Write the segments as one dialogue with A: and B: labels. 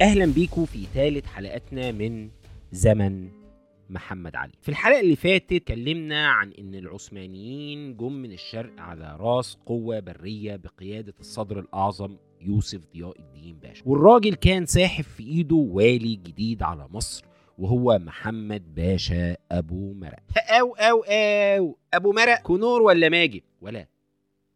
A: أهلا بيكم في ثالث حلقاتنا من زمن محمد علي. في الحلقة اللي فاتت اتكلمنا عن إن العثمانيين جم من الشرق على راس قوة برية بقيادة الصدر الأعظم يوسف ضياء الدين باشا. والراجل كان ساحب في إيده والي جديد على مصر وهو محمد باشا أبو مرق. أو أو أو أبو مرق كنور ولا ماجد؟ ولا.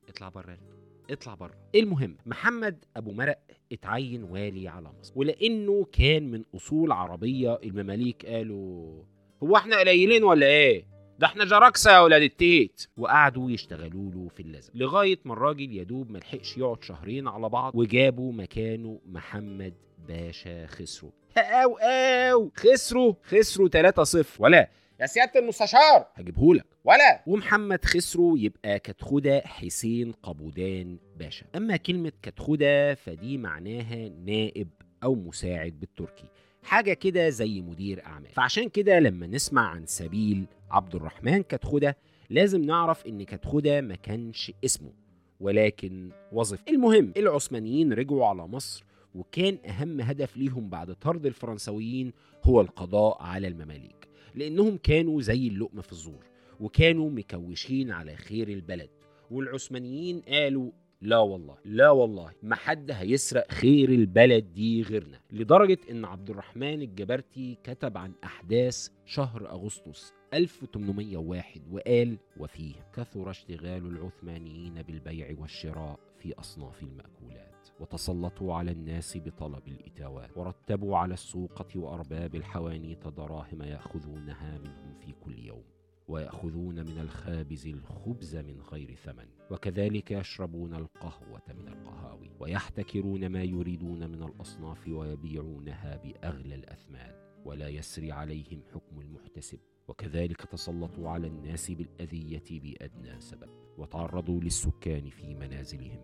A: اطلع بره. اطلع بره. المهم محمد أبو مرق اتعين والي على مصر ولأنه كان من أصول عربية. المماليك قالوا هو إحنا قليلين ولا إيه؟ ده إحنا جراكسة يا ولاد التيت. وقعدوا يشتغلوا له في اللزم لغاية ما الراجل يدوب ملحقش يقعد شهرين على بعض وجابوا مكانه محمد باشا خسرو. أو أو خسروا خسروا 3-0 ولا يا سيادة المستشار. هجيبهولك. ولا. ومحمد خسرو يبقى كتخدة حسين قبودان باشا. أما كلمة كتخدة فدي معناها نائب أو مساعد بالتركي. حاجة كده زي مدير أعمال. فعشان كده لما نسمع عن سبيل عبد الرحمن كتخدة لازم نعرف إن كتخدة ما كانش اسمه ولكن وظيفة. المهم العثمانيين رجعوا على مصر وكان أهم هدف ليهم بعد طرد الفرنسويين هو القضاء على المماليك. لأنهم كانوا زي اللقمة في الزور وكانوا مكوشين على خير البلد. والعثمانيين قالوا لا والله لا والله ما حد هيسرق خير البلد دي غيرنا. لدرجة إن عبد الرحمن الجبرتي كتب عن أحداث شهر أغسطس 1801 وقال وفيه كثر اشتغال العثمانيين بالبيع والشراء في أصناف المأكولات وتسلطوا على الناس بطلب الإتاوات ورتبوا على السوقة وأرباب الحوانيت دراهم يأخذونها منهم في كل يوم ويأخذون من الخابز الخبز من غير ثمن وكذلك يشربون القهوة من القهاوي ويحتكرون ما يريدون من الأصناف ويبيعونها بأغلى الأثمان ولا يسري عليهم حكم المحتسب. وكذلك تسلطوا على الناس بالأذية بأدنى سبب وتعرضوا للسكان في منازلهم.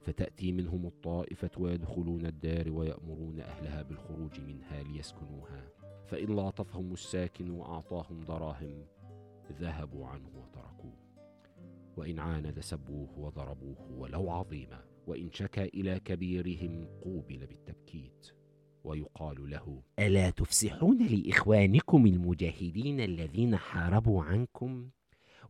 A: فتأتي منهم الطائفة ويدخلون الدار ويأمرون أهلها بالخروج منها ليسكنوها. فإن لاطفهم الساكن وأعطاهم دراهم ذهبوا عنه وتركوه. وإن عاند سبوه وضربوه ولو عظيما وإن شكا إلى كبيرهم قوبل بالتبكيت ويقال له ألا تفسحون لإخوانكم المجاهدين الذين حاربوا عنكم؟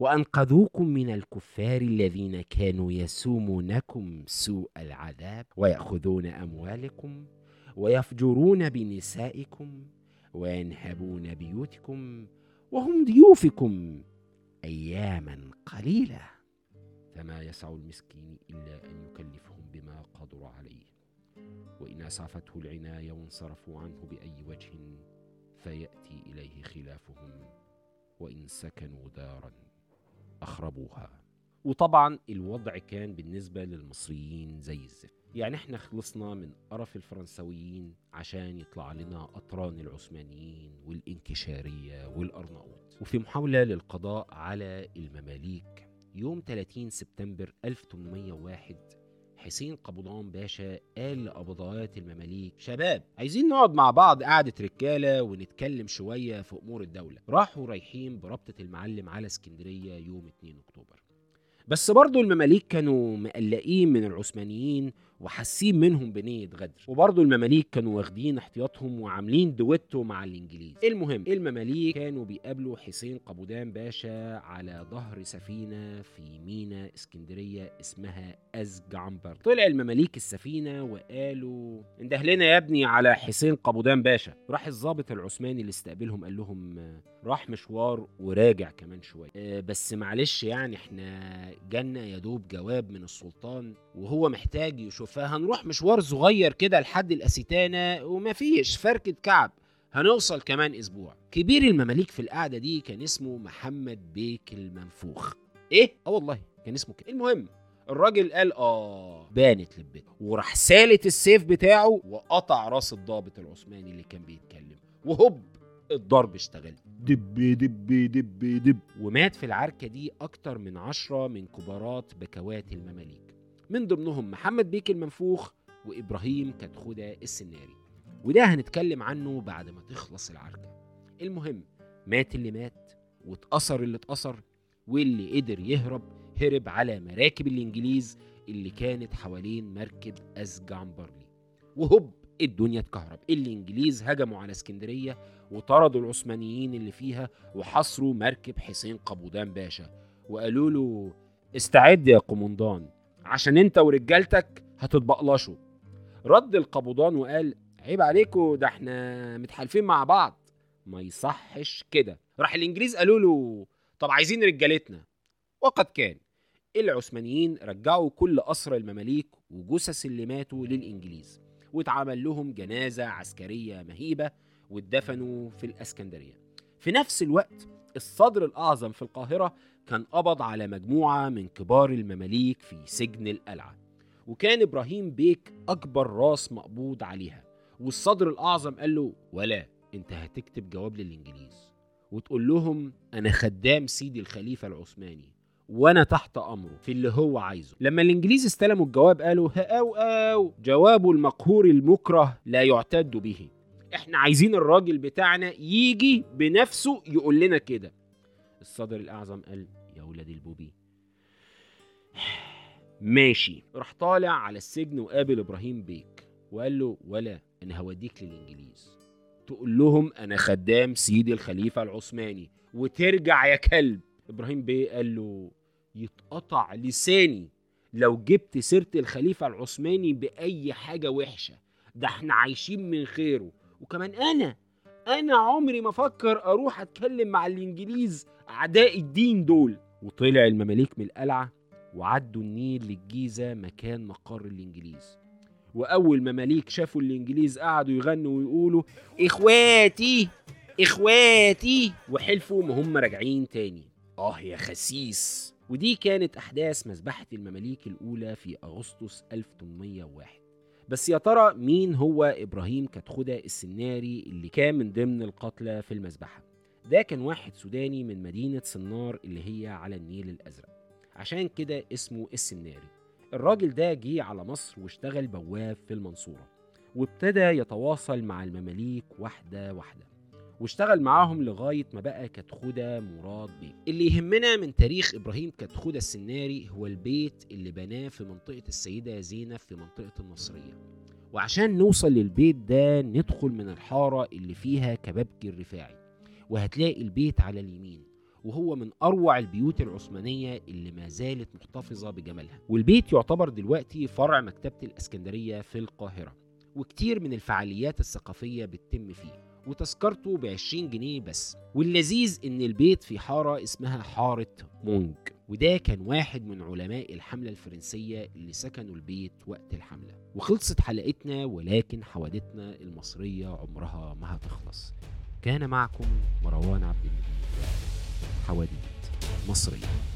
A: وأنقذوكم من الكفار الذين كانوا يسومونكم سوء العذاب ويأخذون أموالكم ويفجرون بنسائكم وينهبون بيوتكم وهم ضيوفكم أياما قليله فما يسع المسكين إلا أن يكلفهم بما قدر عليه. وإن أسعفته العناية وانصرفوا عنه بأي وجه فيأتي إليه خلافهم وإن سكنوا دارا أخربوها. وطبعا الوضع كان بالنسبة للمصريين زي الزفت. يعني إحنا خلصنا من قرف الفرنسويين عشان يطلع لنا أطران العثمانيين والإنكشارية والأرناؤوط وفي محاولة للقضاء على المماليك يوم 30 سبتمبر 1801 حسين قبضان باشا قال لقبضات المماليك شباب عايزين نقعد مع بعض قعدة رجالة ونتكلم شوية في أمور الدولة. راحوا رايحين بربطة المعلم على اسكندرية يوم 2 أكتوبر. بس برضو المماليك كانوا مقلقين من العثمانيين وحاسين منهم بنية غدر. وبرضه المماليك كانوا واخدين احتياطهم وعاملين دويتو مع الإنجليز. المهم المماليك كانوا بيقابلوا حسين قبودان باشا على ظهر سفينة في مينا إسكندرية اسمها أزجعنبر طلع المماليك السفينة وقالوا انده لنا يا ابني على حسين قبودان باشا. راح الضابط العثماني اللي استقبلهم قال لهم راح مشوار وراجع كمان شوية. آه، بس معلش يعني إحنا جالنا يا دوب جواب من السلطان وهو محتاج يشوفها هنروح مشوار صغير كده لحد الأسيتانة ومفيش فركة كعب. هنوصل كمان أسبوع. كبير المماليك في القعدة دي كان اسمه محمد بيك المنفوخ. إيه؟ آه والله كان اسمه كده. المهم الراجل قال آه بانت لبيت وراح سالت السيف بتاعه وقطع راس الضابط العثماني اللي كان بيتكلم. وهوب الضرب اشتغل. دب دب دب دب. ومات في العركة دي أكتر من عشرة من كبارات بكوات المماليك. من ضمنهم محمد بيك المنفوخ وإبراهيم كتخودة السناري. وده هنتكلم عنه بعد ما تخلص العركة. المهم مات اللي مات واتأثر اللي اتأثر واللي قدر يهرب هرب على مراكب الإنجليز اللي كانت حوالين مركب أزجعنبرلي وهوب الدنيا اتكهرب. الإنجليز هجموا على اسكندرية وطردوا العثمانيين اللي فيها وحصروا مركب حسين قبودان باشا. وقالوا له استعد يا قومندان عشان انت ورجالتك هتتبقلشوا. رد القبضان وقال عيب عليكم ده إحنا متحالفين مع بعض. ما يصحش كده. راح الإنجليز قالوا له طب عايزين رجالتنا. وقد كان. العثمانيين رجعوا كل أسرى المماليك وجثث اللي ماتوا للإنجليز واتعمل لهم جنازة عسكرية مهيبة واتدفنوا في الأسكندرية. في نفس الوقت الصدر الأعظم في القاهرة كان قبض على مجموعة من كبار المماليك في سجن القلعة وكان إبراهيم بيك أكبر راس مقبوض عليها. والصدر الأعظم قال له ولا أنت هتكتب جواب للإنجليز وتقول لهم أنا خدام سيدي الخليفة العثماني وأنا تحت أمره في اللي هو عايزه. لما الإنجليز استلموا الجواب قالوا أو أو جواب المقهور المكره لا يعتد به. إحنا عايزين الراجل بتاعنا يجي بنفسه يقول لنا كده. الصدر الأعظم قال يا ولاد البوبي. ماشي. راح طالع على السجن وقابل إبراهيم بيك. وقال له ولا أنا هوديك للإنجليز. تقول لهم أنا خدام سيدي الخليفة العثماني. وترجع يا كلب. إبراهيم بيه قال له يتقطع لساني لو جبت سيرة الخليفة العثماني بأي حاجة وحشة. ده إحنا عايشين من خيره. وكمان أنا أنا عمري ما أفكر أروح أتكلم مع الإنجليز أعداء الدين دول. وطلع المماليك من القلعة وعدوا النيل للجيزة مكان مقر الإنجليز. وأول مماليك شافوا الإنجليز قعدوا يغنوا ويقولوا إخواتي إخواتي وحلفوا ما هم راجعين تاني. آه يا خسيس. ودي كانت أحداث مذبحة المماليك الأولى في أغسطس 1801 بس يا ترى مين هو إبراهيم كتخدة السناري اللي كان من ضمن القتلى في المذبحه ده كان واحد سوداني من مدينة صنار اللي هي على النيل الأزرق. عشان كده اسمه السناري. الراجل ده جه على مصر واشتغل بواب في المنصورة وابتدى يتواصل مع المماليك واحدة واحدة. واشتغل معاهم لغاية ما بقى كتخودة مراد بيه. اللي يهمنا من تاريخ إبراهيم كتخودة السناري هو البيت اللي بناه في منطقة السيدة زينب في منطقة النصرية. وعشان نوصل للبيت ده ندخل من الحارة اللي فيها كبابجي الرفاعي وهتلاقي البيت على اليمين وهو من أروع البيوت العثمانية اللي ما زالت محتفظة بجمالها. والبيت يعتبر دلوقتي فرع مكتبة الأسكندرية في القاهرة وكتير من الفعاليات الثقافية بتتم فيه. وتذكرته ب 20 جنيه بس. واللذيذ إن البيت في حارة اسمها حارة مونج وده كان واحد من علماء الحملة الفرنسية اللي سكنوا البيت وقت الحملة. وخلصت حلقتنا ولكن حوادثنا المصرية عمرها ما هتخلص. كان معكم مروان عبد المجيد. حوادث مصرية.